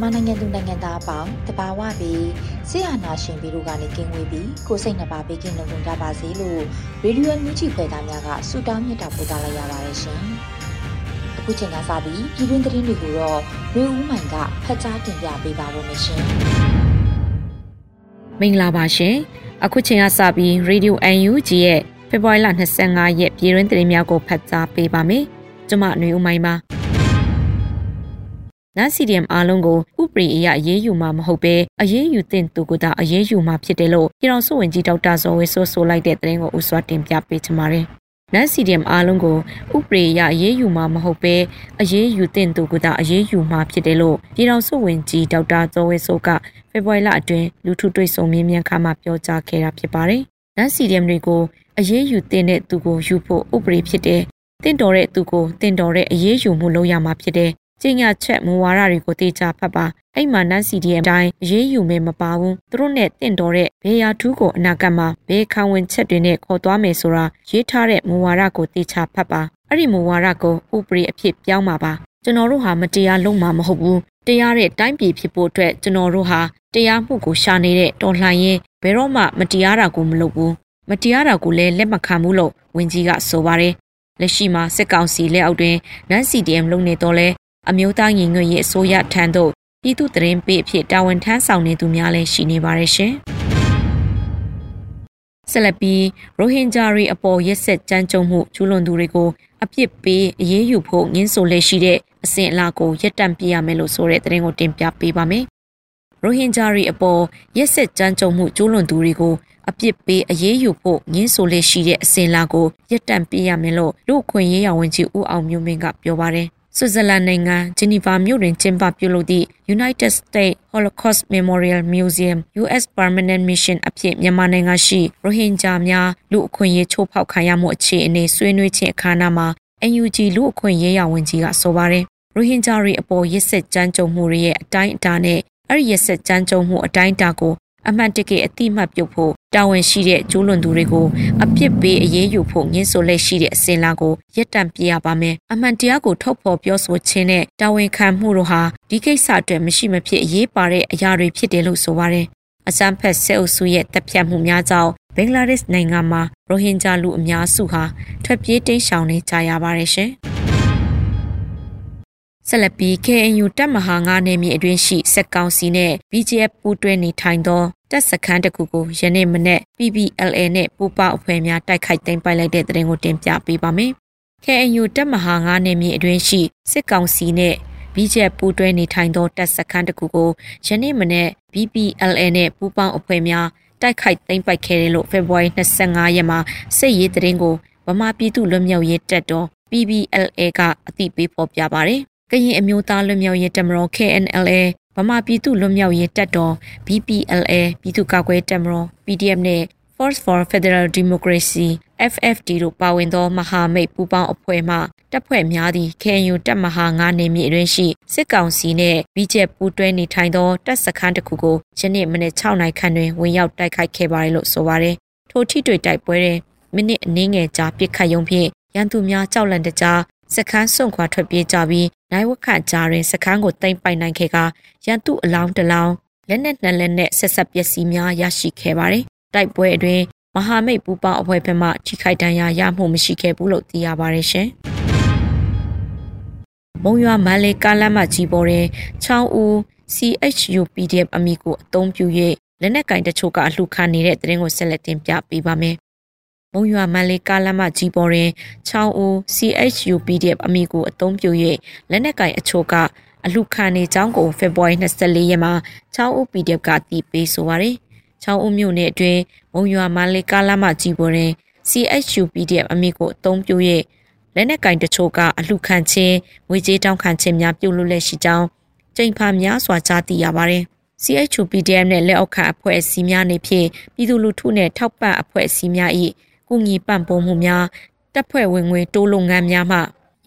မြန်မာနိုင်ငံသူနိုင်ငံသားအပေါင်းတဘာဝပြီးဆရာနာရှင်ပြီးတို့ကနေကင်းဝေးပြီးကိုစိတ်နှပါပေးကင်းလုံခြုံကြပါစေလို့ရေဒီယိုမြူချီဖွယ်သားများကဆုတောင်းမြတ်တာပို့သလိုက်ရပါတယ်ရှင်။အခုချိန်ကစပြီးပြည်တွင်းသတင်းတွေကိုတော့ရေဦးမိုင်ကဖတ်ကြားတင်ပြပေးပါရမရှင်။မင်္ဂလာပါရှင်။အခုချိန်ကစပြီး Radio UNG ရဲ့ဖေဖော်ဝါရီလ25ရက်ပြည်တွင်းသတင်းများကိုဖတ်ကြားပေးပါမယ်။ကျွန်မຫນွေဦးမိုင်ပါ။ နတ် CDM အားလုံးကိုဥပဒေအရအရေးယူမှာမဟုတ်ဘဲအရေးယူတဲ့သူကသာအရေးယူမှာဖြစ်တယ်လို့ပြည်တော်စုဝင်ကြီးဒေါက်တာဇော်ဝေဆိုဆိုလိုက်တဲ့သတင်းကိုဥစွာတင်ပြပေးချင်ပါတယ်။နတ် CDM အားလုံးကိုဥပဒေအရအရေးယူမှာမဟုတ်ဘဲအရေးယူတဲ့သူကသာအရေးယူမှာဖြစ်တယ်လို့ပြည်တော်စုဝင်ကြီးဒေါက်တာဇော်ဝေဆိုကဖေဖော်ဝါရီလအတွင်းလူထုတွေ့ဆုံမြင်းမြန်ခါမှပြောကြားခဲ့တာဖြစ်ပါတယ်။နတ် CDM တွေကိုအရေးယူတဲ့သူကိုယူဖို့ဥပဒေဖြစ်တယ်။တင့်တော်တဲ့သူကိုတင့်တော်တဲ့အရေးယူမှုလုပ်ရမှာဖြစ်တယ် ကျင့်ရချက်မူဝါဒတွေကိုတေချာဖတ်ပါအဲ့မှာနတ် CDM အတိုင်းအရေးယူမယ်မပါဘူးသူတို့နဲ့တင့်တော်တဲ့ဘေးရာထူးကိုအနာဂတ်မှာဘေးခံဝင်ချက်တွေနဲ့ခေါ်သွားမယ်ဆိုတာရေးထားတဲ့မူဝါဒကိုတေချာဖတ်ပါအဲ့ဒီမူဝါဒကိုဥပဒေအဖြစ်ပြောင်းပါပါကျွန်တော်တို့ဟာမတရားလုံးမှာမဟုတ်ဘူးတရားတဲ့တိုင်းပြည်ဖြစ်ဖို့အတွက်ကျွန်တော်တို့ဟာတရားမှုကိုရှာနေတဲ့တော်လှန်ရေးဘယ်တော့မှမတရားတာကိုမလုပ်ဘူးမတရားတာကိုလည်းလက်မခံဘူးလို့ဝင်းကြီးကဆိုပါတယ်လက်ရှိမှာစစ်ကောင်စီလက်အောက်တွင်နန် CDM လုပ်နေတော့လဲ အမျိုးသားညီညွတ်ရေးအစိုးရထံသို့ပြည်သူတရင်ပေးအဖြစ်တာဝန်ထမ်းဆောင်နေသူများလည်းရှိနေပါတယ်ရှင်။ဆက်လက်ပြီးရိုဟင်ဂျာတွေအပေါ်ရက်ဆက်ကြမ်းကြုတ်မှုကျူးလွန်သူတွေကိုအပြစ်ပေးအရေးယူဖို့ငင်းဆိုလက်ရှိတဲ့အစဉ်အလာကိုရပ်တန့်ပြရမယ်လို့ဆိုတဲ့သတင်းကိုတင်ပြပေးပါမယ်။ရိုဟင်ဂျာတွေအပေါ်ရက်ဆက်ကြမ်းကြုတ်မှုကျူးလွန်သူတွေကိုအပြစ်ပေးအရေးယူဖို့ငင်းဆိုလက်ရှိတဲ့အစဉ်အလာကိုရပ်တန့်ပြရမယ်လို့လူ့အခွင့်အရေးရဝန်ကြီးဦးအောင်မျိုးမင်းကပြောပါတယ်။ ဆွစ်ဇာလန်နိုင်ငံဂျနီဗာမြို့တွင်ကျင်းပပြုလုပ်သည့် United States Holocaust Memorial Museum US Permanent Mission အဖြစ်မြန်မာနိုင်ငံရှိရိုဟင်ဂျာများလူအခွင့်အရေးချိုးဖောက်ခံရမှုအခြေအနေဆွေးနွေးခြင်းအခမ်းအနားမှာ NUG လူအခွင့်အရေးရဝန်ကြီးကဆိုပါတယ်ရိုဟင်ဂျာတွေအပေါ်ရစ်စစ်ကြမ်းကြုတ်မှုတွေရဲ့အတိုင်းအတာနဲ့အဲ့ဒီရစ်စစ်ကြမ်းကြုတ်မှုအတိုင်းအတာကိုအမှန်တကယ်အတိမတ်ပြုတ်ဖို့ တာဝန်ရှိတဲ့ကျူးလွန်သူတွေကိုအပြစ်ပေးအရေးယူဖို့ငင်းဆိုလက်ရှိတဲ့အစဉ်လာကိုရပ်တန့်ပြရပါမယ်။အမှန်တရားကိုထုတ်ဖော်ပြောဆိုခြင်းနဲ့တာဝန်ခံမှုတို့ဟာဒီကိစ္စအတွက်မရှိမဖြစ်အရေးပါတဲ့အရာတွေဖြစ်တယ်လို့ဆိုပါတယ်။အစမ်းဖက်ဆဲအုပ်စုရဲ့တပ်ဖြတ်မှုများကြောင့်ဘင်္ဂလားဒေ့ရှ်နိုင်ငံမှာရိုဟင်ဂျာလူအများစုဟာထွက်ပြေးတိမ်းရှောင်နေကြရပါတယ်ရှင်။ ဆက်လက်ပြီး KNU တပ်မဟာ9နယ်မြေအတွင်းရှိစက်ကောင်စီနဲ့ BGF ပူးတွဲနေထိုင်သောတပ်စခန်းတစ်ခုကိုယနေ့မနေ့ PPLA နဲ့ပူးပေါင်းအဖွဲ့များတိုက်ခိုက်သိမ်းပိုက်လိုက်တဲ့တဲ့ရင်ကိုတင်ပြပေးပါမယ်။ KNU တပ်မဟာ9နယ်မြေအတွင်းရှိစစ်ကောင်စီနဲ့ BGF ပူးတွဲနေထိုင်သောတပ်စခန်းတစ်ခုကိုယနေ့မနေ့ BPLA နဲ့ပူးပေါင်းအဖွဲ့များတိုက်ခိုက်သိမ်းပိုက်ခဲ့တယ်လို့ဖေဖော်ဝါရီ25ရက်မှာစစ်ရေးသတင်းကိုဗမာပြည်သူ့လွတ်မြောက်ရေးတပ်တော် PBLA ကအသိပေးဖော်ပြပါတယ် ကရင်အမျိုးသားလွတ်မြောက်ရေးတပ်မတော် KNLA ဗမာပြည်သူ့လွတ်မြောက်ရေးတပ်တော် BPLA ပြည်သူ့ကာကွယ်တပ်မတော် PDF နဲ့ Force for Federal Democracy FFD တို့ပါဝင်သောမဟာမိတ်ပူးပေါင်းအဖွဲ့မှတပ်ဖွဲ့များသည့် KNU တပ်မဟာ9နေမြေအတွင်းရှိစစ်ကောင်စီနှင့် BJP ပူးတွဲနေထိုင်သောတပ်စခန်းတစ်ခုကိုယနေ့မနေ့6နိုင်ခန့်တွင်ဝင်ရောက်တိုက်ခိုက်ခဲ့ပါတယ်လို့ဆိုပါတယ်။ထိုထိတွေ့တိုက်ပွဲတွင်မိနစ်အနည်းငယ်ကြာပစ်ခတ်ရုံဖြင့်ရန်သူများကြောက်လန့်တကြား စခန်းစွန့်ခွာထွက်ပြေးကြပြီးနိုင်ဝခကြားတွင်စခန်းကိုတိမ့်ပိုင်နိုင်ခဲ့ကရန်သူအလောင်းတလောင်းလက်နက်နှစ်လက်နဲ့ဆက်ဆက်ပစ္စည်းများရရှိခဲ့ပါတယ်။တိုက်ပွဲအတွင်းမဟာမိတ်ပူပေါင်းအဖွဲ့ဘက်မှထိခိုက်ဒဏ်ရာရမှုမရှိခဲ့ဘူးလို့သိရပါတယ်ရှင်။မုံရွာမန်လေးကားလမ်းမကြီးပေါ်တွင်ချောင်းဦး CHU PDF အမည်ကိုအသုံးပြု၍လက်နက်ကင်တချို့ကအလှခံနေတဲ့တရင်ကိုဆက်လက်တင်ပြပေးပါမယ်။ မုံရွာမန်လေးကားလမ်းမကြီးပေါ်တွင်ချောင်းဦး CHU PDF အမည်ကိုအသုံးပြု၍လက်နက်ကင်အချို့ကအလှခံနေကြောင်းကိုဖေဖော်ဝါရီ24ရက်မှာချောင်းဦး PDF ကတည်ပေးဆိုပါရယ်။ချောင်းဦးမြို့နယ်အတွင်းမုံရွာမန်လေးကားလမ်းမကြီးပေါ်တွင် CHU PDF အမည်ကိုအသုံးပြု၍လက်နက်ကင်တချို့ကအလှခံခြင်းငွေကြေးတောင်းခံခြင်းများပြုလုပ်လက်ရှိကြောင်းကြိမ်ဖာများစွာကြားသိရပါတယ်။ CHU PDF နဲ့လက်အောက်ခံအဖွဲ့အစည်းများနေဖြင့်ပြည်သူလူထုနဲ့ထောက်ပံ့အဖွဲ့အစည်းများ၏ ကုညီပံ့ပိုးမှုများတပ်ဖွဲ့ဝင်ငွေတိုးလုပ်ငန်းများမှ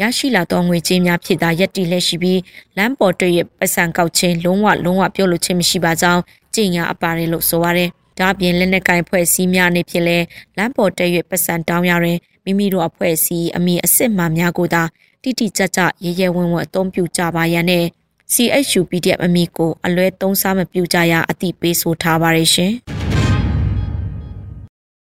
ရရှိလာသောငွေကြေးများဖြစ်သာရက်တည်လက်ရှိပြီးလမ်းပေါ်တွေ့ရပတ်စံကောက်ခြင်းလုံးဝလုံးဝပြောလို့ခြင်းမရှိပါကြောင်းကြင်ညာအပါရဲလို့ဆိုပါရယ်။ဒါပြင်လက်နက်ကင်ဖွဲ့စည်းများနေဖြစ်လဲလမ်းပေါ်တက်၍ပတ်စံတောင်းရရင်မိမိတို့အဖွဲ့အစည်းအမိအစ်စ်မှများကိုသာတိတိကျကျရဲရဲဝံ့ဝံ့အသုံးပြုကြပါရန်နဲ့ CHU PDF အမိကိုအလွဲသုံးစားမပြုကြရအတိပေးဆိုထားပါရရှင်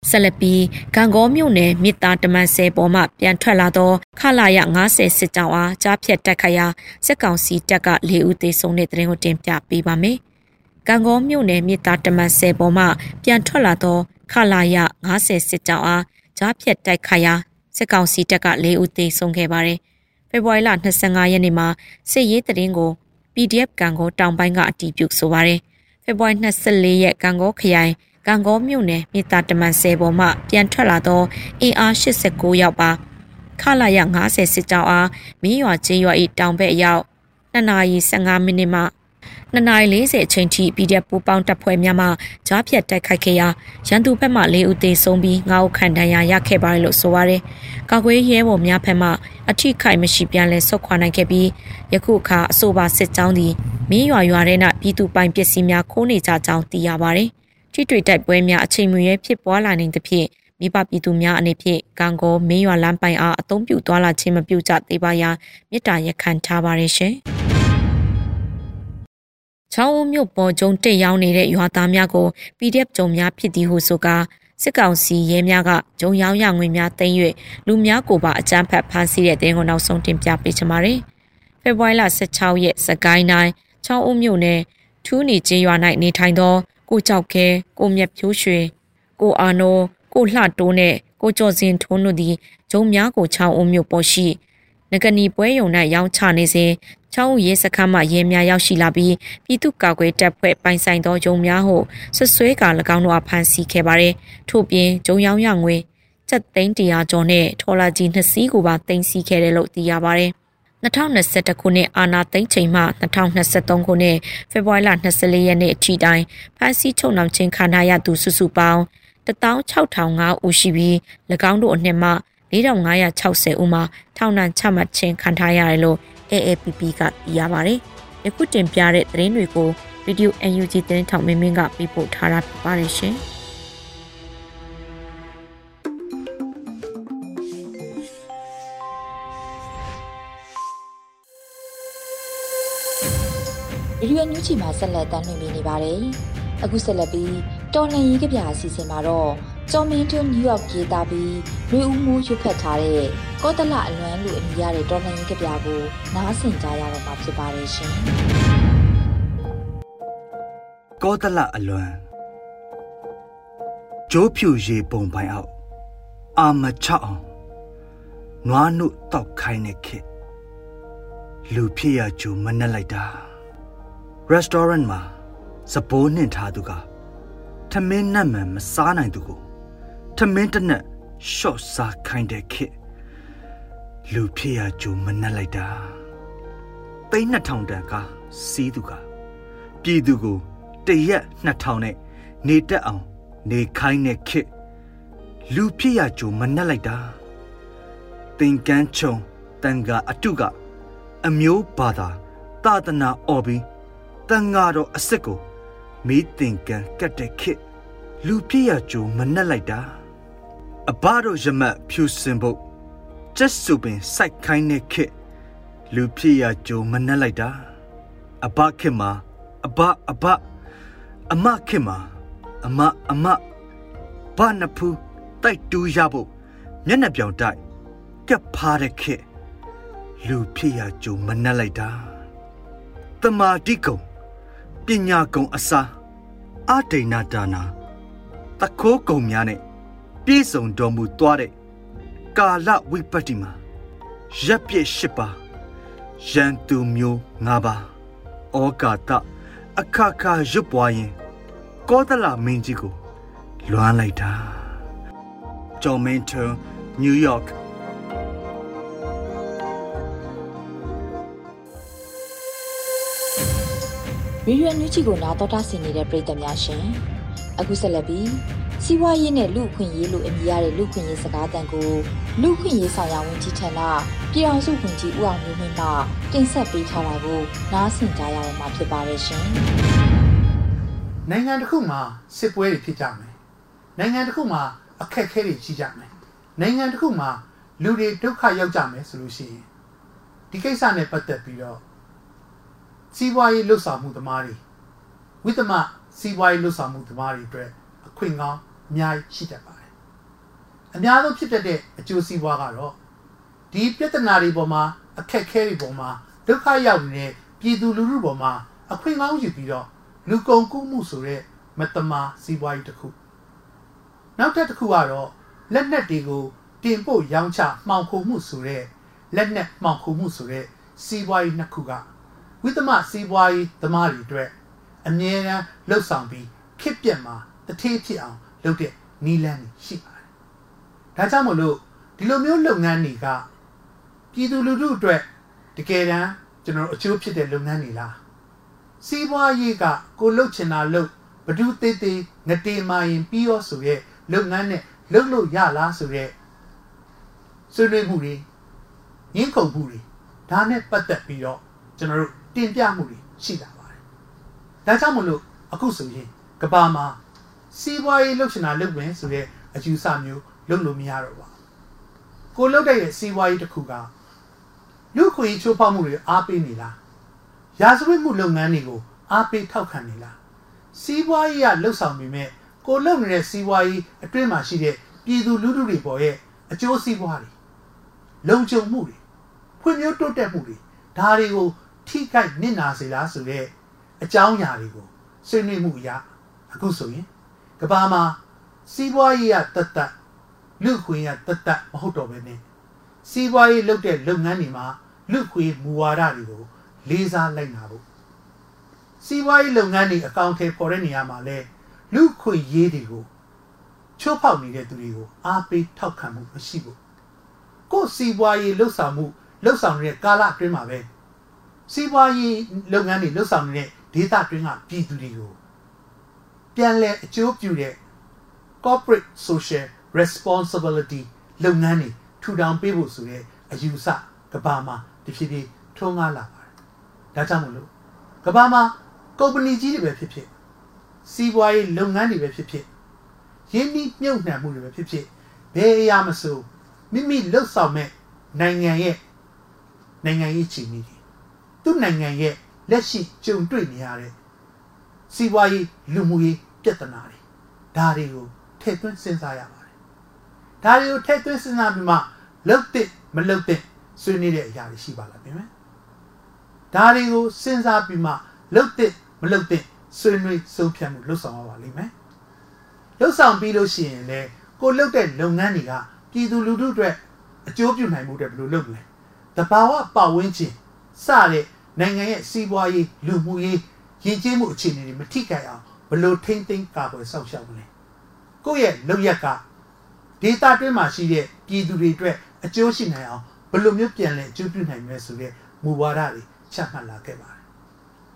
ဆက်လက်ပြီးဂံကောမြို့နယ်မြစ်သားတမန်ဆဲပေါ်မှပြန်ထွက်လာသောခလာရ90စစ်ကြောင်းအားကြားဖြတ်တက်ခရာစစ်ကောင်စီတပ်က၄ဦးသေဆုံးတဲ့တဲ့ရင်ကိုတင်ပြပေးပါမယ်။ကံကောမြို့နယ်မြစ်သားတမန်ဆဲပေါ်မှပြန်ထွက်လာသောခလာရ90စစ်ကြောင်းအားကြားဖြတ်တိုက်ခရာစစ်ကောင်စီတပ်က၄ဦးသေဆုံးခဲ့ပါတယ်။ဖေဖော်ဝါရီလ25ရက်နေ့မှာစစ်ရေးတရင်ကို PDF ကံကောတောင်ပိုင်းကအတီးပြုဆိုပါရယ်ဖေဖော်ဝါရီ24ရက်ကံကောခရိုင် ကံကောမြို့နယ်မြေတာတမန်ဆယ်ပေါ်မှပြန်ထွက်လာသောအင်အား89ရောက်ပါခလာရ90စစ်ကြောင်းအားမင်းရွာချင်းရွာ၏တောင်ဘက်ရောက်2နာရီ15မိနစ်မှ2နာရီ40အချိန်ထိ PDF ပူပေါင်းတပ်ဖွဲ့များမှကြားဖြတ်တိုက်ခိုက်ခဲ့ရာရန်သူဘက်မှ၄ဦးသေဆုံးပြီး9ဦးခန့်ဒဏ်ရာရခဲ့ပါတယ်လို့ဆိုပါရယ်။ကာကွယ်ရဲဘော်များဘက်မှအထိခိုက်မရှိပြန်လဲဆုတ်ခွာနိုင်ခဲ့ပြီးယခုအခါအဆိုပါစစ်ကြောင်းသည်မင်းရွာရွာထဲ၌ပြည်သူပိုင်ပစ္စည်းများခိုးနေကြကြောင်းသိရပါရယ်။ ထိတွေ့တိုက်ပွဲများအချိန်မရွေးဖြစ်ပွားလာနိုင်သဖြင့်မိဘပြည်သူများအနေဖြင့်ကံကောမင်းရွာလမ်းပိုင်အားအုံပြုသွားလာခြင်းမပြုကြသေးပါရာမေတ္တာရက်ခံထားပါရရှင်။ချောင်းဦးမြို့ပေါ်ကျုံတက်ရောက်နေတဲ့ရွာသားများကို PDF ကြုံများဖြစ်သည်ဟုဆိုကာစစ်ကောင်စီရဲများကဂျုံရောင်းရငွေများသိမ်း၍လူများကိုပါအကြမ်းဖက်ဖမ်းဆီးတဲ့တဲ့ကိုနောက်ဆုံးတင်ပြပေးချင်ပါတယ်။ဖေဖော်ဝါရီလ16ရက်စကိုင်းတိုင်းချောင်းဦးမြို့နယ်ထူးနေကျေးရွာ၌နေထိုင်သော ကိုကြောက်ခဲကိုမြက်ဖြိုးရွှေကိုအာနိုကိုလှတိုးနဲ့ကိုကျော်စင်ထွန်းတို့သည်ဂျုံများကိုချောင်းဦးမြို့ပေါ်ရှိငကနီပွဲယုံ၌ရောင်းချနေစဉ်ချောင်းရဲစခန်းမှရဲများရောက်ရှိလာပြီးပြည်သူ့ကာကွယ်တပ်ဖွဲ့ပိုင်ဆိုင်သောဂျုံများဟုဆွဆွဲက၎င်းတို့အဖမ်းဆီးခဲ့ပါတယ်။ထို့ပြင်ဂျုံရောင်းရငွေချက်သိန်းတရာကျော်နဲ့ထော်လာကြီးနှစ်စီးကိုပါတင်စီခဲ့တယ်လို့သိရပါတယ်။ 2021ခုနှစ်အာနာသိန်းချိန်မှ2023ခုနှစ်ဖေဖော်ဝါရီလ24ရက်နေ့အထိတိုင်ဖမ်းဆီးချုပ်နှောင်ခြင်းခံရသူစုစုပေါင်း16005ဦးရှိပြီး၎င်းတို့အနှစ်မှ4560ဦးမှာထောင်ဒဏ်ချမှတ်ခြင်းခံထားရတယ်လို့ AAPP ကသိရပါတယ်။ယခုတင်ပြတဲ့သတင်းတွေကို Radio UNG သတင်းထောက်မင်းမင်းကပြပို့ထားတာဖြစ်ပါတယ်ရှင်။ ရေဒီယိုညူချီမှာဆက်လက်တင်ပြနေပါတယ်။အခုဆက်လက်ပြီးတော်လန်ရေးကပြအစီအစဉ်မှာတော့ကျော်မင်းတွနယူးယောက်ရေးသားပြီးရွေဦးမှုရွတ်ဖတ်ထားတဲ့ကောတလအလွမ်းလူအမည်ရတဲ့တော်လန်ရေးကပြကိုနားဆင်ကြရတော့မှာဖြစ်ပါတယ်ရှင်။ကောတလအလွမ်းကျိုးဖြူရေပုံပိုင်အောက်အာမချအောင်နွားနုတောက်ခိုင်းတဲ့ခေလူဖြစ်ရကြိုမနှက်လိုက်တာ restaurant မှာစပိုးနှင်ထားသူကထမင်းနတ်မှန်မစားနိုင်သူကိုထမင်းတနက်ရှော့စားခိုင်းတဲ့ခေလူဖြစ်ရကြိုမနှက်လိုက်တာသိန်း2000တန်ကစီးသူကပြည်သူကိုတရက်2000နဲ့နေတက်အောင် နေခိုင်းတဲ့ခေလူဖြစ်ရကြိုမနှက်လိုက်တာသင်ကန်းချုံတန်ကအတုကအမျိုးဘာသာသာသနာអော်ပြီး တန်ဃာတော်အစ်စ်ကိုမီးတင်ကန်ကတ်တဲ့ခေလူပြည့်ရကြိုမနှက်လိုက်တာအဘတို့ရမတ်ဖြူစင်ဖို့ကျက်စုပင်စိုက်ခိုင်းတဲ့ခေလူပြည့်ရကြိုမနှက်လိုက်တာအဘခေမှာအဘအဘအမခေမှာအမအမဘာနဖူးတိုက်တူးရဖို့မျက်နှာပြောင်တိုက်ကပ်ဖားတဲ့ခေလူဖြစ်ရကြုံမနှက်လိုက်တာတမာတိကုံ ပညာကုံအစာအဒိဏဒါနာတခိုးကုံများနဲ့ပြည့်စုံတော်မူသွားတဲ့ကာလဝိပတ္တိမှာရပ်ပြည့်ရှိပါရန်သူမျိုး၅ပါးဩကာတအခခရွတ်ပွားရင်ကောသလမင်းကြီးကိုလွမ်းလိုက်တာဂျော်မင်တွန်နယူးယောက် ရေဒီယိုညူချီကိုနားတော်တာဆင်နေတဲ့ပရိသတ်များရှင်အခုဆက်လက်ပြီးစီးပွားရေးနဲ့လူခွင့်ရေးလို့အမည်ရတဲ့လူခွင့်ရေးစကားတန်ကိုလူခွင့်ရေးဆောင်ရဝန်ကြီးဌာနပြည်အောင်စုဝန်ကြီးဦးအောင်မျိုးမင်းကတင်ဆက်ပေးထားတာကိုနားဆင်ကြရတော့မှာဖြစ်ပါတယ်ရှင်နိုင်ငံတစ်ခုမှာစစ်ပွဲတွေဖြစ်ကြမယ်နိုင်ငံတစ်ခုမှာအခက်အခဲတွေရှိကြမယ်နိုင်ငံတစ်ခုမှာလူတွေဒုက္ခရောက်ကြမယ်ဆိုလို့ရှိရင်ဒီကိစ္စနဲ့ပတ်သက်ပြီးတော့ စီးပွားရေးလှုပ်ဆောင်မှုသမားတွေဝိသမစီးပွားရေးလှုပ်ဆောင်မှုသမားတွေအတွက်အခွင့်ကောင်းအများကြီးရှိတတ်ပါတယ်အများဆုံးဖြစ်တတ်တဲ့အကျိုးစီးပွားကတော့ဒီပြဿနာတွေပေါ်မှာအခက်အခဲတွေပေါ်မှာဒုက္ခရောက်နေတဲ့ပြည်သူလူထုပေါ်မှာအခွင့်ကောင်းယူပြီးတော့လူကုန်ကူးမှုဆိုတဲ့မတမာစီးပွားရေးတစ်ခုနောက်ထပ်တစ်ခုကတော့လက်နက်တွေကိုတင်ပို့ရောင်းချမှောင်ခိုမှုဆိုတဲ့လက်နက်မှောင်ခိုမှုဆိုတဲ့စီးပွားရေးနှစ်ခုက ဝိသမစီးပွားရေးသမားတွေအတွက်အမြဲတမ်းလှုပ်ဆောင်ပြီးခစ်ပြက်မှာတထေးဖြစ်အောင်လုပ်တဲ့နီလန်းတွေရှိပါတယ်။ဒါကြောင့်မလို့ဒီလိုမျိုးလုပ်ငန်းတွေကပြည်သူလူထုအတွက်တကယ်တမ်းကျွန်တော်အကျိုးဖြစ်တဲ့လုပ်ငန်းတွေလား။စီးပွားရေးကကိုလှုပ်ချင်တာလှုပ်ဘဒုသေးသေးငတေမာရင်ပြီးရောဆိုရဲလုပ်ငန်းနဲ့လှုပ်လို့ရလားဆိုရဲဆွေးနွေးမှုတွေရင်းခုန်မှုတွေဒါနဲ့ပတ်သက်ပြီးတော့ကျွန်တော်တို့ တင်ပြမှုတွေရှိလာပါတယ်။ဒါကြောင့်မလို့အခုဆိုရင်ကဘာမှာစီးပွားရေးလှုပ်ရှင်တာလုပ်မယ်ဆိုတဲ့အယူဆမျိုးလုပ်လို့မရတော့ပါဘူး။ကိုလှုပ်တဲ့စီးပွားရေးတစ်ခုကလူခွေချိုးဖောက်မှုတွေအားပေးနေလား။ရာဇဝတ်မှုလုပ်ငန်းတွေကိုအားပေးထောက်ခံနေလား။စီးပွားရေးကလှုပ်ဆောင်ပေမဲ့ကိုလှုပ်နေတဲ့စီးပွားရေးအတွင်းမှာရှိတဲ့ပြည်သူလူထုတွေပေါ်ရဲ့အကျိုးစီးပွားတွေလုံခြုံမှုတွေဖွံ့ဖြိုးတိုးတက်မှုတွေဒါတွေကို ထိခိုက်နစ်နာစေလားဆိုတဲ့အကြောင်းအရာတွေကိုဆွေးနွေးမှုအရာအခုဆိုရင်ကဘာမှာစီးပွားရေးရတတ်တတ်လူခွင့်ရတတ်တတ်မဟုတ်တော့ဘဲနဲ့စီးပွားရေးလုပ်တဲ့လုပ်ငန်းတွေမှာလူခွင့်မူဝါဒတွေကိုလေးစားလိုက်နာဖို့စီးပွားရေးလုပ်ငန်းတွေအကောင့်ထဲပေါ်တဲ့နေရာမှာလဲလူခွင့်ရေးတွေကိုချိုးဖောက်နေတဲ့သူတွေကိုအားပေးထောက်ခံမှုမရှိဘူးကိုယ်စီးပွားရေးလှုပ်ဆောင်မှုလှုပ်ဆောင်နေတဲ့ကာလအတွင်းမှာပဲ စီးပွားရေးလုပ်ငန်းတွေလှုပ်ဆောင်နေတဲ့ဒေသတွင်းကပြည်သူတွေကိုပြန်လည်အကျိုးပြုတဲ့ corporate social responsibility လုပ်ငန်းတွေထူထောင်ပေးဖို့ဆိုတဲ့အယူဆကဘာမှာတဖြည်းဖြည်းထွန်းကားလာပါတယ်။ဒါကြောင့်မလို့ကဘာမှာကုမ္ပဏီကြီးတွေပဲဖြစ်ဖြစ်စီးပွားရေးလုပ်ငန်းတွေပဲဖြစ်ဖြစ်ရင်းနှီးမြှုပ်နှံမှုတွေပဲဖြစ်ဖြစ်ဘယ်အရာမဆိုမိမိလှုပ်ဆောင်မဲ့နိုင်ငံရဲ့နိုင်ငံရေးချီမီတွေ သူ့နိုင်ငံရဲ့လက်ရှိကြုံတွေ့နေရတဲ့စီးပွားရေးလူမှုရေးပြဿနာတွေဒါတွေကိုထည့်သွင်းစဉ်းစားရပါတယ်ဒါတွေကိုထည့်သွင်းစဉ်းစားပြီးမှလှုပ်တဲ့မလှုပ်တဲ့ဆွေးနွေးတဲ့အရာတွေရှိပါလားပြင်မယ်ဒါတွေကိုစဉ်းစားပြီးမှလှုပ်တဲ့မလှုပ်တဲ့ဆွေးနွေးဆုံးဖြတ်မှုလှုပ်ဆောင်ရပါလိမ့်မယ်လှုပ်ဆောင်ပြီးလို့ရှိရင်လေကိုလှုပ်တဲ့လုပ်ငန်းတွေကပြည်သူလူထုအတွက်အကျိုးပြုနိုင်မှုတွေဘယ်လိုလုပ်မလဲတဘာဝပတ်ဝန်းကျင် စတဲ့နိုင်ငံရဲ့စီးပွားရေးလူမှုရေးရည်ကျင်းမှုအခြေအနေတွေမထိခိုက်အောင်ဘယ်လိုထိမ့်သိမ်းကာကွယ်စောင့်ရှောက်မလဲကိုယ့်ရဲ့လုပ်ရက်ကဒေတာတွင်းမှာရှိတဲ့ပြည်သူတွေအတွက်အကျိုးရှိနိုင်အောင်ဘယ်လိုမျိုးပြန်လဲအကျိုးပြုနိုင်မလဲဆိုတဲ့မူဝါဒတွေချမှတ်လာခဲ့ပါတယ်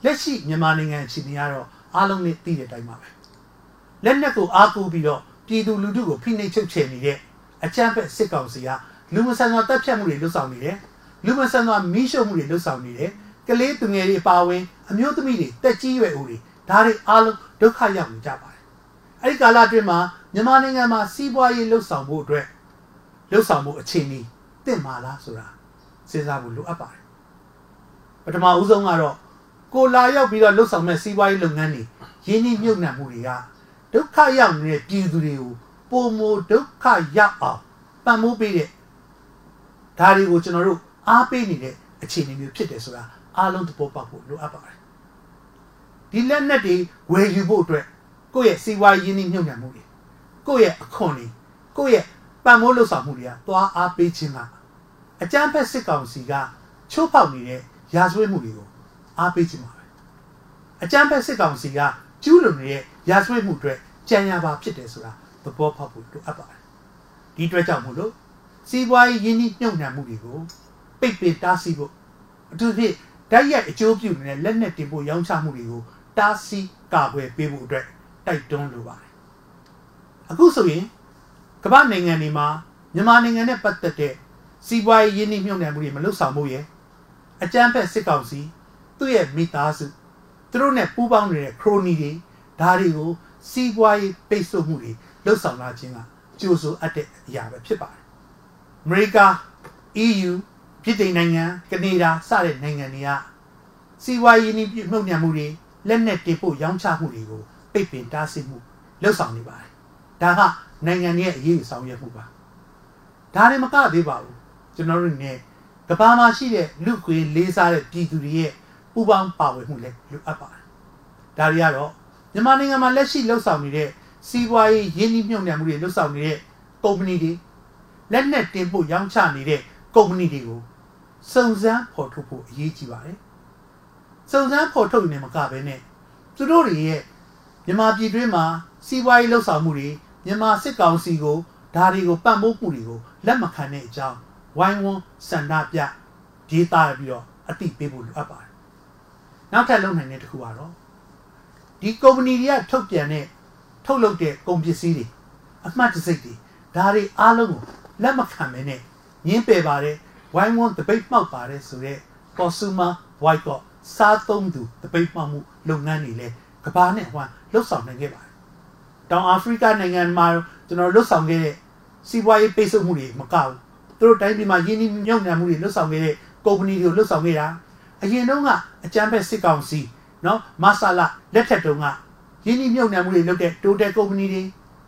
လက်ရှိမြန်မာနိုင်ငံအခြေအနေကတော့အားလုံးနဲ့သိတဲ့အတိုင်းပါပဲလက်နက်ကိုအားကိုးပြီးတော့ပြည်သူလူထုကိုဖိနှိပ်ချုပ်ချယ်နေတဲ့အကြမ်းဖက်စစ်ကောင်စီကလူမဆန်စွာတပ်ဖြတ်မှုတွေလုပ်ဆောင်နေတယ် လူမဆန်စွာမီးရှို့မှုတွေလုပ်ဆောင်နေတယ်ကလေးသူငယ်တွေပါဝင်အမျိုးသမီးတွေတက်ကြီးရွယ်ဦးတွေဒါတွေအားလုံးဒုက္ခရောက်နေကြပါတယ်အဲ့ဒီကာလအတွင်းမှာမြန်မာနိုင်ငံမှာစီးပွားရေးလှုပ်ဆောင်ဖို့အတွက်လှုပ်ဆောင်ဖို့အခြေအနေတင့်မာလားဆိုတာစဉ်းစားဖို့လိုအပ်ပါတယ်ပထမဦးဆုံးကတော့ကိုလာရောက်ပြီးတော့လှုပ်ဆောင်မဲ့စီးပွားရေးလုပ်ငန်းတွေရင်းနှီးမြှုပ်နှံမှုတွေကဒုက္ခရောက်နေတဲ့ပြည်သူတွေကိုပုံမဒုက္ခရောက်အောင်ပံ့ပိုးပေးတဲ့ဒါတွေကိုကျွန်တော်တို့ အားပေးနေတဲ့အခြေအနေမျိုးဖြစ်တယ်ဆိုတာအားလုံးသဘောပေါက်ဖို့လိုအပ်ပါတယ်ဒီလက်နက်တွေဝယ်ယူဖို့အတွက်ကိုယ့်ရဲ့စီးပွားရေးရင်းနှီးမြှုပ်နှံမှုတွေကိုယ့်ရဲ့အခွန်တွေကိုယ့်ရဲ့ပံ့ပိုးလှုပ်ဆောင်မှုတွေကသွားအားပေးခြင်းကအကြမ်းဖက်စစ်ကောင်စီကချိုးဖောက်နေတဲ့ရာဇဝတ်မှုတွေကိုအားပေးခြင်းပါပဲအကြမ်းဖက်စစ်ကောင်စီကကျူးလွန်နေတဲ့ရာဇဝတ်မှုတွေကြံရပါဖြစ်တယ်ဆိုတာသဘောပေါက်ဖို့လိုအပ်ပါတယ်ဒီအတွက်ကြောင့်မို့လို့စီးပွားရေးရင်းနှီးမြှုပ်နှံမှုတွေကို ပိတ်ပင်တားဆီးဖို့အထူးဖြင့်ဓာတ်ရိုက်အကျိုးပြုနေတဲ့လက်နက်တင်ဖို့ရောင်းချမှုတွေကိုတားဆီးကာကွယ်ပေးဖို့အတွက်တိုက်တွန်းလိုပါတယ်အခုဆိုရင်ကမ္ဘာနိုင်ငံတွေမှာမြန်မာနိုင်ငံနဲ့ပတ်သက်တဲ့စီးပွားရေးရင်းနှီးမြှုပ်နှံမှုတွေမလုပ်ဆောင်ဖို့ရယ်အကြမ်းဖက်စစ်ကောင်စီသူ့ရဲ့မိသားစုသူတို့နဲ့ပူးပေါင်းနေတဲ့ခရိုနီတွေဒါတွေကိုစီးပွားရေးပိတ်ဆို့မှုတွေလှုပ်ဆောင်လာခြင်းကကြိုးဆိုအပ်တဲ့အရာပဲဖြစ်ပါတယ်အမေရိက EU ပြည်ထောင်နိုင်ငံကနေဒါစတဲ့နိုင်ငံတွေကစီးပွားရေးနှိမှုနှံမှုတွေလက်နက်တင်ပို့ရောင်းချမှုတွေကိုပိတ်ပင်တားဆီးမှုလှုပ်ဆောင်နေပါတယ်ဒါကနိုင်ငံရဲ့အရေးဆောင်ရွက်မှုပါဒါလည်းမကသေးပါဘူးကျွန်တော်တို့ ਨੇ ကဘာမှာရှိတဲ့လူခွေလေးစားတဲ့ပြည်သူတွေရဲ့ပူပေါင်းပါဝင်မှုလည်းလိုအပ်ပါတယ်ဒါတွေကတော့မြန်မာနိုင်ငံမှာလက်ရှိလှုပ်ဆောင်နေတဲ့စီးပွားရေးရင်းနှီးမြှုပ်နှံမှုတွေလှုပ်ဆောင်နေတဲ့ကုမ္ပဏီတွေလက်နက်တင်ပို့ရောင်းချနေတဲ့ကုမ္ပဏီတွေကို စုံစမ်းဖော်ထုတ်ဖို့အရေးကြီးပါတယ်စုံစမ်းဖော်ထုတ်နေမှာကပဲနဲ့သူတို့တွေရဲ့မြန်မာပြည်တွင်းမှာစီးပွားရေးလှုပ်ဆောင်မှုတွေမြန်မာစစ်ကောင်စီကိုဒါတွေကိုပံ့ပိုးမှုတွေကိုလက်မခံတဲ့အကြောင်းဝိုင်းဝန်းစန္ဒပြဒေသပြီးတော့အတိပေးဖို့လိုအပ်ပါတယ်နောက်ထပ်လုပ်နိုင်တဲ့တစ်ခုကတော့ဒီကုမ္ပဏီတွေကထုတ်ပြန်တဲ့ထုတ်လုပ်တဲ့ကုန်ပစ္စည်းတွေအမှတ်တစိတ်တွေဒါတွေအားလုံးကိုလက်မခံမနဲ့ညင်းပယ်ပါတယ် ဝိုင်းဝန်းတပိတ်မှောက်ပါတယ်ဆိုတော့ consumer boycott စားသုံးသူတပိတ်မှောက်မှုလုပ်ငန်းတွေလည်းကဘာနဲ့ဟိုလှုပ်ဆောင်နိုင်ခဲ့ပါတယ်တောင်အာဖရိကနိုင်ငံမှာကျွန်တော်လှုပ်ဆောင်ခဲ့တဲ့စီးပွားရေးပိတ်ဆို့မှုတွေမကဘူးသူတို့တိုင်းပြည်မှာယင်းနှိမ့်ညံ့ညံ့မှုတွေလှုပ်ဆောင်ခဲ့တဲ့ကုမ္ပဏီတွေကိုလှုပ်ဆောင်ခဲ့တာအရင်တုန်းကအကြမ်းဖက်စစ်ကောင်စီနော်မဆာလာလက်ထက်တုန်းကယင်းနှိမ့်ညံ့ညံ့မှုတွေလုပ်တဲ့ Total ကုမ္ပဏီတွေ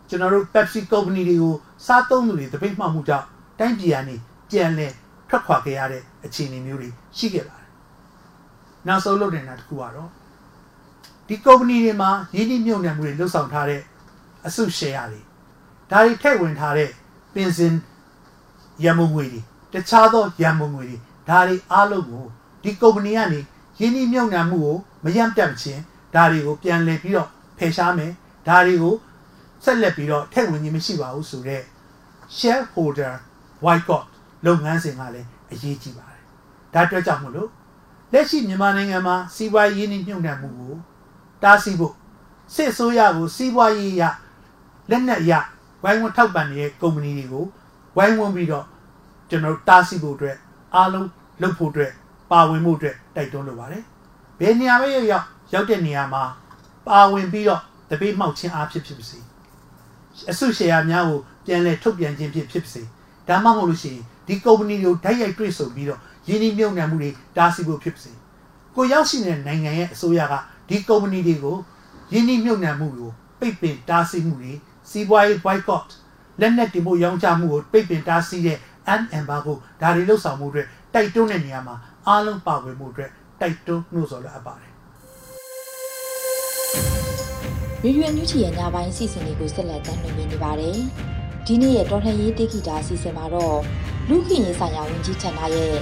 ကျွန်တော်တို့ Pepsi ကုမ္ပဏီတွေကိုစားသုံးသူတွေတပိတ်မှောက်မှုကြောင့်တိုင်းပြည်ကနေပြန်လဲ ထွက်ခွာခဲ့ရတဲ့အခြေအနေမျိုးတွေရှိခဲ့ပါတယ်။နောက်ဆုံးလုပ်နေတာတစ်ခုကတော့ဒီကုမ္ပဏီတွေမှာရင်းနှီးမြှုပ်နှံမှုတွေလှုပ်ဆောင်ထားတဲ့အစုရှယ်ယာတွေဒါတွေထည့်ဝင်ထားတဲ့ပင်စင်ရမုံငွေတွေတခြားသောရမုံငွေတွေဒါတွေအားလုံးကိုဒီကုမ္ပဏီကနေရင်းနှီးမြှုပ်နှံမှုကိုမရန့်တက်ခြင်းဒါတွေကိုပြန်လည်ပြီးတော့ဖယ်ရှားမယ်ဒါတွေကိုဆက်လက်ပြီးတော့ထည့်ဝင်ခြင်းမရှိပါဘူးဆိုတော့ shareholder boycott လုပ်ငန်းစဉ်ကလည်းအရေးကြီးပါတယ်ဒါအတွက်ကြောင့်မို့လို့လက်ရှိမြန်မာနိုင်ငံမှာစီးပွားရေးနှိမ့်ညွှန်နှံမှုကိုတားဆီးဖို့စစ်ဆိုးရကိုစီးပွားရေးရလက်နက်ရဝိုင်းဝန်းထောက်ပံ့နေတဲ့ကုမ္ပဏီတွေကိုဝိုင်းဝန်းပြီးတော့ကျွန်တော်တားဆီးဖို့အတွက်အားလုံးလုပ်ဖို့အတွက်ပါဝင်မှုအတွက်တိုက်တွန်းလိုပါတယ်ဘယ်နေရာပဲရောက်ရောက်ရောက်တဲ့နေရာမှာပါဝင်ပြီးတော့တပိတ်မှောက်ခြင်းအားဖြစ်ဖြစ်ပါစေအစုရှယ်ယာများကိုပြန်လည်ထုတ်ပြန်ခြင်းဖြစ်ဖြစ်ပါစေဒါမှမဟုတ်လို့ရှိရင် ဒီကုမ္ပဏီတွေကိုဓာတ်ရိုက်တွေ့ဆုံပြီးတော့ယင်းနှိမ့်မြုပ်နှံမှုတွေတားဆီးဖို့ဖြစ်ပါစေကိုရောက်ရှိနေတဲ့နိုင်ငံရဲ့အစိုးရကဒီကုမ္ပဏီတွေကိုယင်းနှိမ့်မြုပ်နှံမှုကိုပိတ်ပင်တားဆီးမှုတွေစီးပွားရေး boycott လက်နက်တင်ဖို့ရောင်းချမှုကိုပိတ်ပင်တားဆီးတဲ့ an embargo ဒါတွေလှုပ်ဆောင်မှုတွေတိုက်တွန်းတဲ့နေရာမှာအားလုံးပါဝင်မှုတွေတိုက်တွန်းနှိုးဆော်လိုအပ်ပါတယ်ရေဒီယိုညူချီရဲ့ညပိုင်းစီစဉ်လေးကိုဆက်လက်တင်ပြနေပါတယ်။ဒီနေ့ရဲ့တော်လှန်ရေးတိဂီတာစီစဉ်မှာတော့ လူ့ခင်ရေးဆိုင်ရာဝန်ကြီးဌာနရဲ့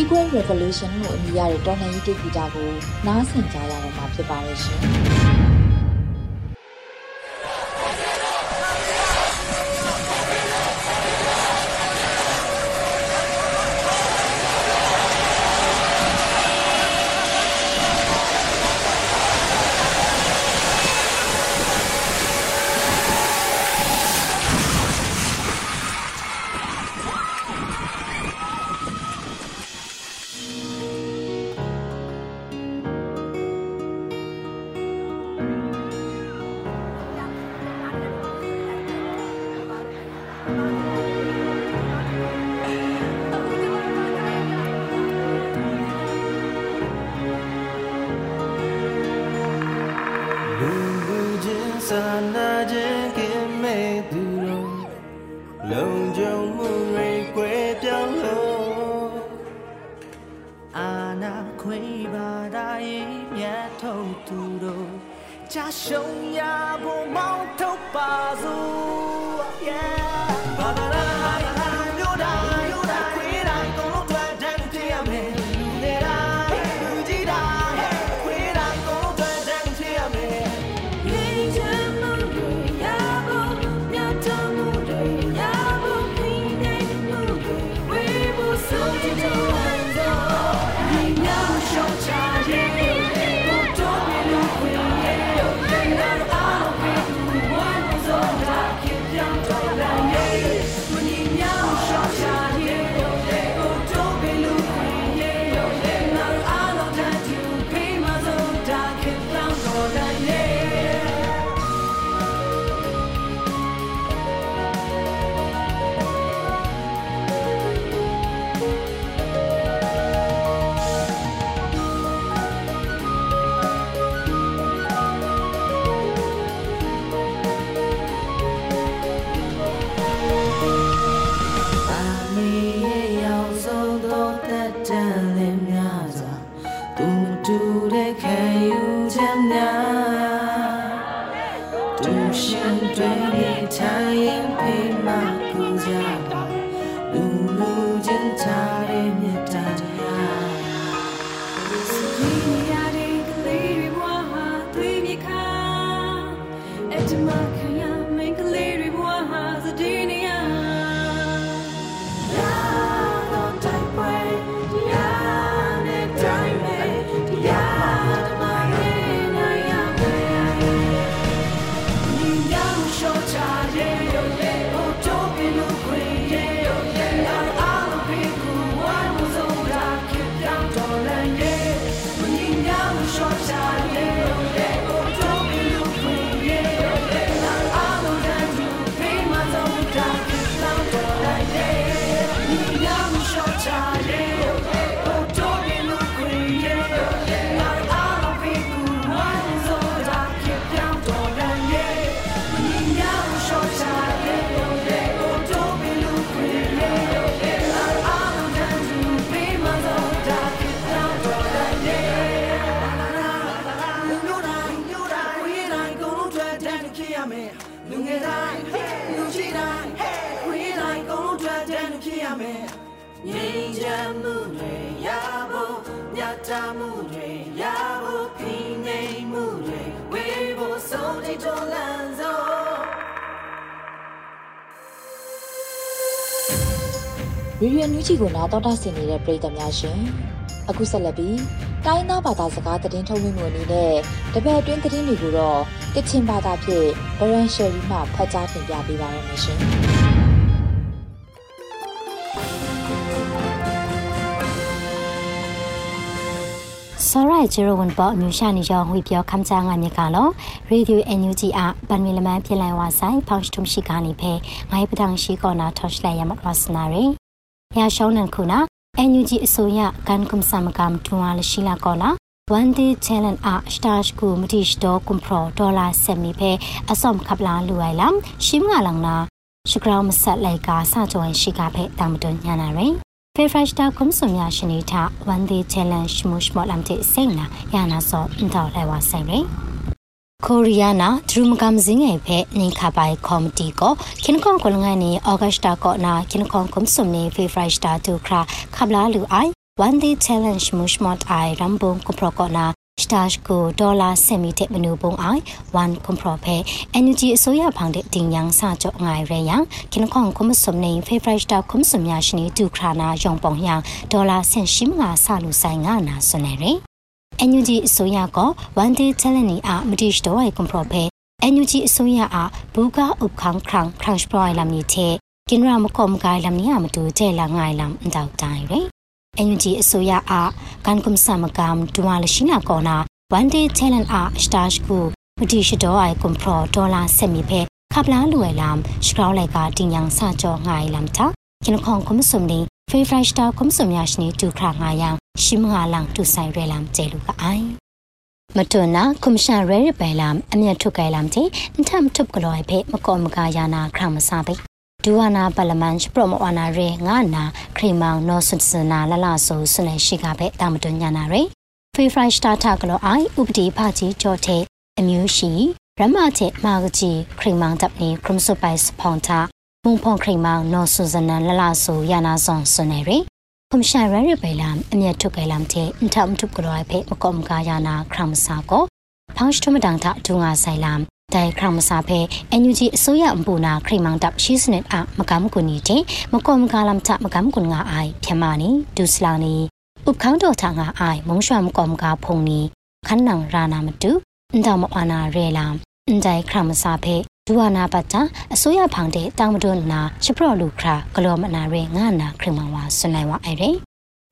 Equal Revolution လို့အမည်ရတဲ့တော်လှန်ရေးတိဂီတာကိုနားဆင်ကြရတော့မှာဖြစ်ပါရဲ့ရှင်။ ရေရွယ်နူးချီကိုနားတော်တာဆင်နေတဲ့ပရိသတ်များရှင်အခုဆက်လက်ပြီးတိုင်းသားဘာသာစကားသတင်းထုတ်လွှင့်မှုအနေနဲ့တပတ်အတွင်းသတင်းတွေကိုတော့ကချင်ဘာသာဖြင့်ဗရန်ရှယ်ရီမှဖတ်ကြားတင်ပြပေးပါရမရှင်စောရိုင်ဂျီရိုဝန်ပေါ်မြူရှာနေကြောင်းဝိပြောခမ်းချာငါမြကလောရေဒီယိုအန်ယူဂျီအဘန်မီလမန်ပြလိုင်ဝါဆိုင်ဖောင်းစတုံရှိကနေဖဲငိုင်းပဒံရှိကောနာထော့ရှလိုက်ရမကလစနာရီ ရရှောင်းနန်ခုနာအန်ယူဂျီအစိုးရကန်ကွန်ဆမ်ကမ်တူဝါလရှိလာကောလာ one day challenge a stash ku matish do kumpro dollar semi phe asom khapla luai lam shim nga lang na shikraw masat lai ka sa join shi ka phe tam don nya na re ဖေဖရရှတာကွန်ဆုမြရှင်နီထဝန်ဒီချဲလန်ရှမှုရှမော့လမ် တိစိန်နာယာနာစောအန်တော်လဲဝဆိုင်ရယ်ကိုရီးယားနာဒရူမကမ်ဇင်းငယ်ဖဲနေခပိုင်ကော်မတီကိုခင်ကွန်ကလငိုင်းနေဩဂတ်တာကောနာခင်ကွန်ကွန်ဆုနေဖေဖရရှတာတူခရာခပ်လာလူအိုင်ဝန်ဒီချဲလန်ရှမှုရှမော့အိုင်ရမ်ဘုံကပရကောနာစတာချ်ကိုဒေါ်လာဆမီတဲ့မနူပုံအိုင်1ကွန်ပရဖဲ energy အစိုးရဖောင်တဲ့တင်ယန်းစာကြောငိုင်ရယံကင်ခွန်ကွန်ဆုမနေ favorite star ကွန်ဆုမြရှင်တူခရာနာယောင်ပုံယံဒေါ်လာဆန်ရှိမငါဆလူဆိုင်ငါနာဆွနေရယ် NUG အစိုးရက one day challenge အမတိရှတော့ဝိုင်ကွန်ပရဖဲ NUG အစိုးရအဘူကဥခန်းခရန်ခရန့်စပရိုင်လမ်နီတဲ့ကင်ရာမကောမဂိုင်လမ်နီအမတူတဲ့လာငိုင်လမ်အန်တောက်တိုင်းရယ် NUG အစိုးရအကန်ကွန်ဆမ်ကမ်ဒွာလရှိနာကောနာ one day challenge အစတာရှ်ကိုမတိရှတော့အိုင်ကွန်ပရဒေါ်လာဆက်မီဖဲခပ်လာလူဝဲလမ်စကောလိုက်ကတင်ယန်စာကြောငိုင်လမ်တာကင်ခေါန်ကွန်ဆုမ်နီ ဖေဖရိုက်စတာကွန်ဆုမ်ယာရှနီတူခရာငါယံရှိမငါလန်တူဆိုင်ရဲလမ်ကျဲလူကအိုင်မတွနာကွန်ရှာရဲရပဲလမ်အမြတ်ထုတ်ကြလမ်တီအန်ထမ်ထုတ်ကလော်ဖေမကောမကာယာနာခရမစာပိဒူဝနာပလမန်ပရမဝနာရေငါနာခရီမောင်နောဆွစနာလလဆိုဆွနေရှိကပဲတာမတွညာနာရေဖေဖရိုက်စတာတာကလောအိုင်ဥပတိဖာကြီးကြောတဲ့အမျိုးရှိရမတဲ့မာကကြီးခရီမောင်တပ်နေခရမ်ဆုပိုင်စဖောင်တာ မုံဖုံခရီမောင်နောဆွစနာလလဆိုယာနာဆောင်ဆွနေရေဖမ်ရှာရရပဲလမ်အမြတ်ထုတ်ကြလမ်တဲ့အန်ထမ်ထုတ်ကြလောဖေမကောမကာယာနာခရမ်စာကိုဖောင်းစထမဒန်တာဒူငါဆိုင်လမ်တိုင်ခရမစာဖဲအန်ယူဂျီအစိုးရအပူနာခရိမောင်တပ်ရှိစနစ်အမကမ်ကွန်နီတဲ့မကောမကလမ်ချမကမ်ကွန်ငါအိုင်ဖြမနီဒူစလောင်နီဥပခေါင်းတော်ထငါအိုင်မုံရွှမ်ကောမကဖုန်နီခန်းနံရာနာမတူအန်တမအနာရဲလမ်အန်တိုင်ခရမစာဖဲ ဒူဝနာပတ်တာအစိုးရဖောင်တဲ့တောင်မတွနာရှပရောလူခရာဂလောမနာရဲငါနာခရမဝါဆွနိုင်ဝအိုင်ရဲ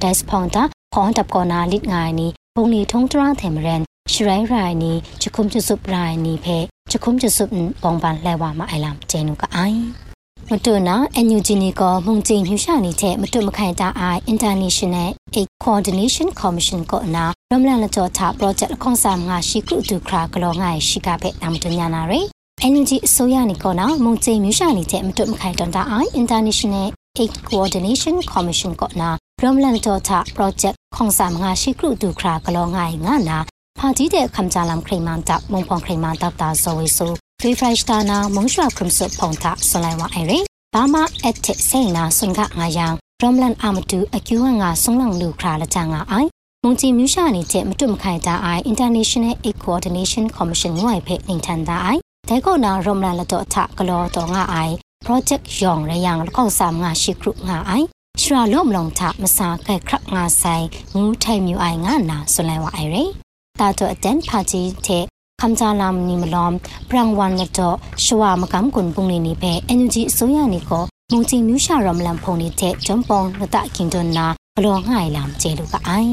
ဒက်စ်ဖောင်တာဖောင်တပ်ကောနာလစ်ငိုင်နီပုံလီထုံတရာထေမရန်ရှရိုင်းရိုင်နီချခုမ်ချစုပရိုင်နီဖဲချခုမ်ချစုပုံပန်လဲဝါမအိုင်လမ်ကျဲနုကအိုင်မတူနာအန်ယူဂျီနီကမုံကျင်းမြူရှာနေတဲ့မတူမခိုင်တာအိုင် International Aid Coordination Commission ကိုနာရမလန်လကြောတာ project ခွန်ဆာငါရှိကုတူခရာကလောငါရှိကပဲအမတူညာနာရယ် NUG အစိုးရနီကောနာမုံကျင်းမြူရှာနေတဲ့မတူမခိုင်တန်တာအိုင် International Aid Coordination Commission ကိုနာရမလန်လကြောတာ project ခွန်ဆာငါရှိကုတူခရာကလောငါငါနာဖာတီတဲ့ခမ်ကြလမ်ခရိမန်တပ်မုံဖောင်ခရိမန်တပ်တာဇိုဝေဆူဖရီဖရိုက်စတာနာမုံရွှာခရမ်ဆုဖုန်တာဆွလိုက်ဝအိုင်ရီဘာမအက်တစ်စိန်နာဆွန်ကငါယံရမ်လန်အာမတူအကျူဝငါဆုံလောင်လူခရာလချငါအိုင်မုံချီမြူရှာနေတဲ့မတွမခိုင်တာအိုင် International Aid Coordination Commission ငွေဖိနေထန်တာအိုင် ဒဲကောနာရမလာလတော့ထကလောတော့ငါအိုင် project yong re yang lo kong sam nga shi kru nga ai shra lom long tha ma sa kai khra nga sai ngu thai myu ai nga na so lai wa ai re ta to aten pha chi the kham cha lam ni ma lom prang wan na to shwa ma kam kun pung ni ni be energy so ya ni ko mu chi myu sha ram lam phong ni the jom pong na ta kin don na lo ngai lam che lu ka ai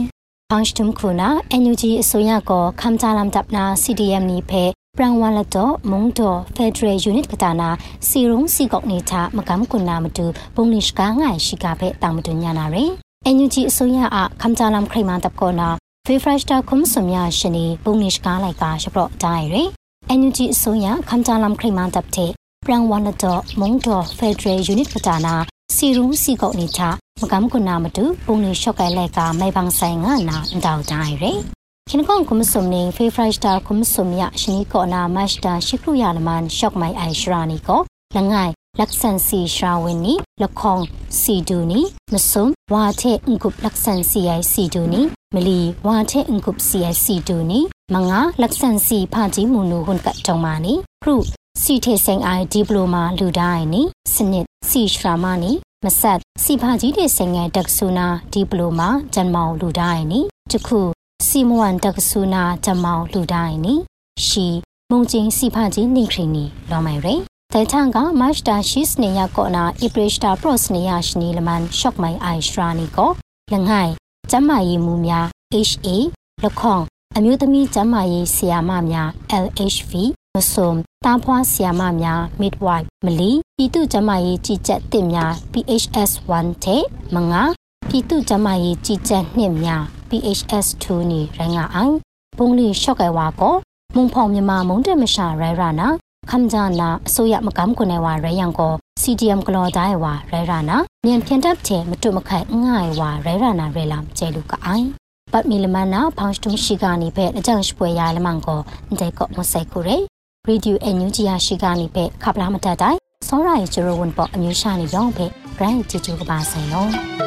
ဖန်စတုမ်ခုနာ NUG အစိုးရကခမ်တာလမ်တပ်နာ CDM နိဖေ ပရန်ဝါလတော့မုံတော့ Federal Unit ကတာနာစီရုံးစီကောက်နေချမကမ်ကွန်နာမတူပုံနစ်ကားငိုင်ရှိကဖဲတောင်မတူညာနာရယ် NUG အစိုးရအခမ်ချာလမ်ခရိမန်တပ်ကောနာဖေဖရက်တာခုံစုံရရှင်နီပုံနစ်ကားလိုက်ကရှပရော့ဒိုင်ရယ် NUG အစိုးရခမ်ချာလမ်ခရိမန်တပ်တဲ့ပရန်ဝါလတော့မုံတော့ Federal Unit ကတာနာစီရုံးစီကောက်နေချမကမ်ကွန်နာမတူပုံနစ်ရှော့ကဲလိုက်ကမိုင်ပန်းဆိုင်ငါနာတောက်ဒိုင်ရယ် ခင်ကွန်ကုမစုံနေဖေဖရိုက်စတာကုမစုံမြရှင်နီကောနာမတ်တာရှိခရရလမန်ရှော့မိုင်အိုင်ရှရာနီကိုလငိုင်ลักษณสีชราวินีละคองสีดูนีมสุมวาเทอุกุบลักษณสีไอสีดูนีมลีวาเทอุกุบสีไอสีดูนีมงาลักษณสีพาจิมูนูหุนกะจงมานีครูစီထေစင်အိုင်ဒီပလိုမာလူတိုင်းနီစနစ်စီရှရာမာနီမဆတ်စီဖာကြီးတဲ့စင်ငယ်တက်ဆူနာဒီပလိုမာဂျန်မောင်လူတိုင်းနီတခု စီမဝန်တကဆူနာဂျမောင်လူတိုင်းနီရှီမုံချင်းစီဖာချင်းနိခရီနီလောမိုင်ရေတဲချန်ကမတ်တာရှိစနေယကောနာအိပရစ်တာပရော့စနေယရှနီလမန်ရှော့မိုင်အိုင်ရှရာနီကိုလငိုင်ကျမရေးမှုများ HA လခေါင်အမျိုးသမီးကျမရေးဆီယာမများ LHV မဆုံတာဖွာဆီယာမများ midwife မလီပြည်သူကျမရေးကြည်ကြက်တင်များ PHS 1တဲ့မငါ ပြည်သူကျမရေးကြီးကြပ်နှစ်များ PHS2 နေရငါအိုင်ပုံလီရှော့ကဲဝါကိုမုံဖောင်မြမမုံတက်မရှာရဲရနာခမ်ဂျာနာအစိုးရမကမ်ကုနေဝါရယံကို CDM ကလောဒိုင်ဝါရဲရနာမြန်ဖြန်တပ်တဲ့မတုမခိုင်ငိုင်ဝါရဲရနာရဲလမ်ကျဲလူကအိုင်ပတ်မီလမနာဖောင်းစတုံရှိကနေဖဲအကြောင်းပွဲရလမန်ကိုတဲ့ကောမဆိုင်ခုရဲရေဒီယိုအန်ယူဂျီယာရှိကနေဖဲခပ်လာမတတ်တိုင်းစောရိုင်ဂျရိုဝန်ပေါ်အမျိုးရှာနေရောင်းဖဲဂရန်ဂျီဂျူကပါဆိုင်နော်